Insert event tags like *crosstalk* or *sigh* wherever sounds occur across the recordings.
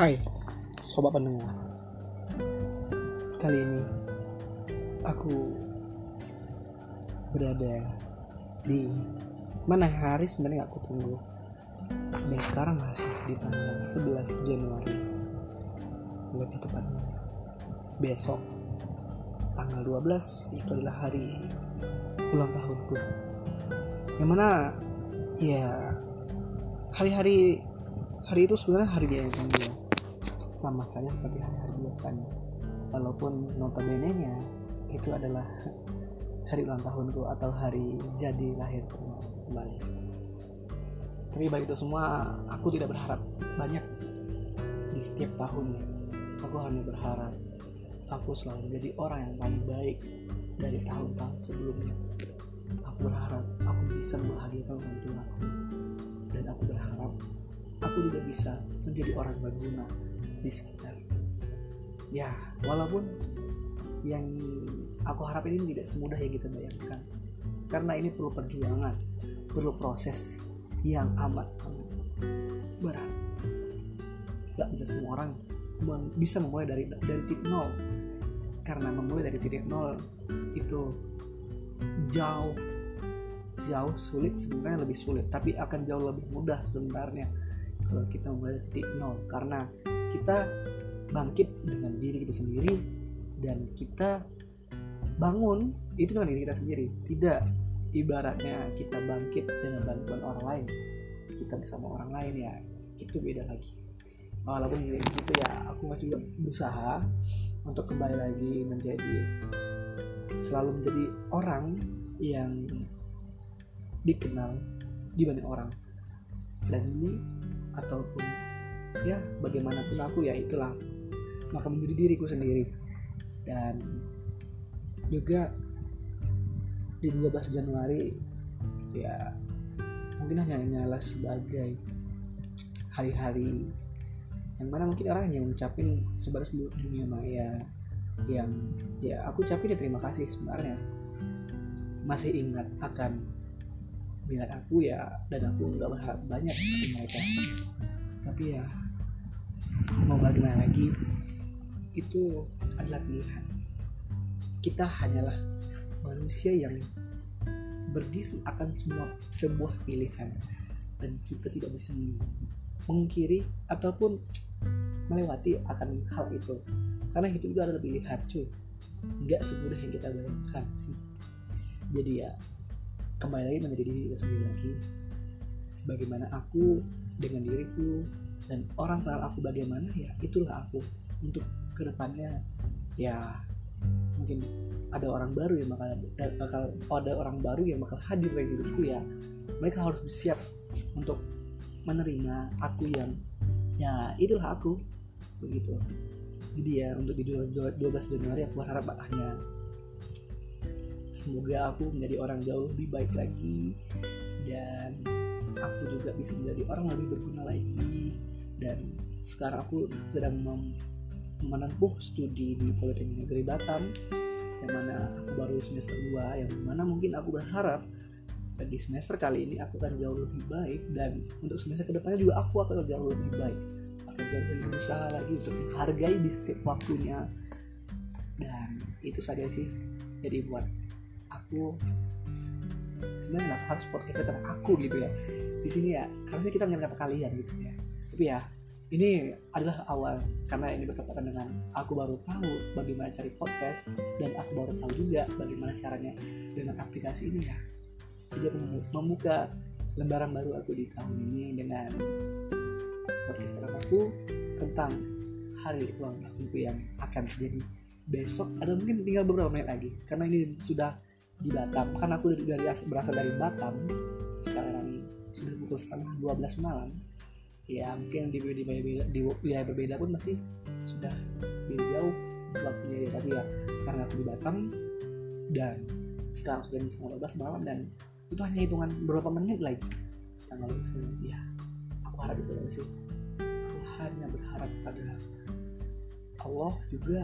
Hai, sobat pendengar. Kali ini aku berada di mana hari sebenarnya aku tunggu. Dan sekarang masih di tanggal 11 Januari. Lebih tepatnya besok tanggal 12 itu adalah hari ulang tahunku. Yang mana ya hari-hari hari itu sebenarnya hari biasa sama saja seperti hari-hari biasanya. Walaupun notabene nya itu adalah *laughs* hari ulang tahunku atau hari jadi lahir kembali. Tapi baik itu semua aku tidak berharap banyak di setiap tahunnya. Aku hanya berharap aku selalu menjadi orang yang paling baik dari tahun-tahun sebelumnya. Aku berharap aku bisa membahagiakan orang tua aku dan aku berharap aku juga bisa menjadi orang berguna di sekitar. Ya walaupun yang aku harap ini tidak semudah yang kita bayangkan. Karena ini perlu perjuangan perlu proses yang amat amat berat. Gak bisa semua orang bisa memulai dari dari titik nol. Karena memulai dari titik nol itu jauh jauh sulit sebenarnya lebih sulit. Tapi akan jauh lebih mudah sebenarnya kalau kita dari titik nol. Karena kita bangkit dengan diri kita sendiri dan kita bangun itu dengan diri kita sendiri. Tidak ibaratnya kita bangkit dengan bantuan orang lain. Kita bersama orang lain ya itu beda lagi. Walaupun gitu ya aku masih juga berusaha untuk kembali lagi menjadi selalu menjadi orang yang dikenal di banyak orang friendly ataupun ya bagaimanapun aku ya itulah. Maka menjadi diriku sendiri. Dan juga di 12 Januari ya mungkin hanya nyala sebagai hari-hari yang mana mungkin orang yang ngucapin sebatas dunia maya yang ya aku ucapin ya terima kasih sebenarnya. Masih ingat akan minat aku ya dan aku nggak berharap banyak dari mereka tapi ya mau bagaimana lagi itu adalah pilihan. Kita hanyalah manusia yang berdiri akan semua sebuah pilihan. Dan kita tidak bisa mengkiri ataupun melewati akan hal itu. Karena itu juga adalah pilihan cuy. Nggak semudah yang kita bayangkan. Jadi ya kembali lagi menjadi diri kita sendiri lagi. Sebagaimana aku dengan diriku dan orang kenal aku bagaimana ya itulah aku untuk ke depannya. Ya mungkin ada orang baru yang bakal, bakal ada orang baru yang bakal hadir di hidupku ya. Mereka harus bersiap untuk menerima aku yang ya itulah aku begitu. Jadi ya untuk di 12 Januari aku berharap hanya semoga aku menjadi orang jauh lebih baik lagi dan aku juga bisa menjadi orang lebih berguna lagi dan sekarang aku sedang mem menempuh studi di Politeknik Negeri Batam yang mana aku baru semester 2 yang mana mungkin aku berharap di semester kali ini aku akan jauh lebih baik dan untuk semester ke depannya juga aku akan jauh lebih baik. Akan jauh lebih berusaha lagi untuk menghargai di setiap waktunya. Dan itu saja sih. Jadi buat aku sebenarnya harus podcast tentang aku gitu ya? Di sini ya harusnya kita menyapa kalian gitu ya tapi ya ini adalah awal. Karena ini bertepatan dengan aku baru tahu bagaimana cari podcast dan aku baru tahu juga bagaimana caranya dengan aplikasi ini ya. Jadi aku membuka lembaran baru aku di tahun ini dengan podcast pertama aku tentang hari ulang tahunku yang akan terjadi besok ada mungkin tinggal beberapa menit lagi. Karena ini sudah di Batam. Kan aku dari, dari berasal dari Batam. Sekarang sudah pukul setengah 12 malam ya mungkin di di, di, di wilayah berbeda pun masih sudah beda jauh waktunya ya tapi ya. Karena aku di Batam dan sekarang sudah di setengah 12 malam dan itu hanya hitungan beberapa menit lagi. Tanggal ya aku harap itu aja sih. Aku hanya berharap pada Allah juga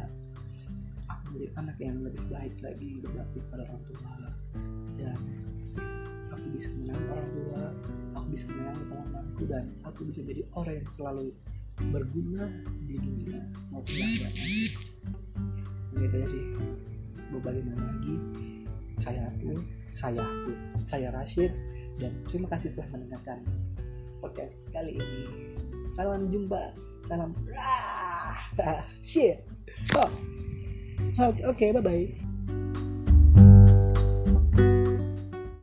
menjadi anak yang lebih baik lagi berbakti pada orang tua. Dan aku bisa menang aku bisa menang teman-temanku dan aku bisa jadi orang yang selalu berguna di dunia maupun di akhirat gitu aja sih. Mau bagaimana lagi. Saya tuh saya tuh saya Rashid dan terima kasih telah mendengarkan podcast kali ini. Salam jumpa salam ah, *laughs* shit. Oh. oke okay, bye bye